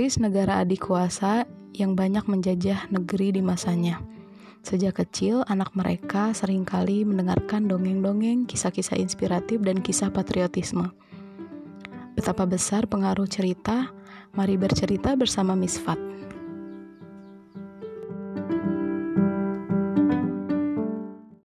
Inggris negara adik kuasa yang banyak menjajah negeri di masanya. Sejak kecil, anak mereka sering kali mendengarkan dongeng-dongeng, kisah-kisah inspiratif, dan kisah patriotisme. Betapa besar pengaruh cerita, mari bercerita bersama Miss Fat.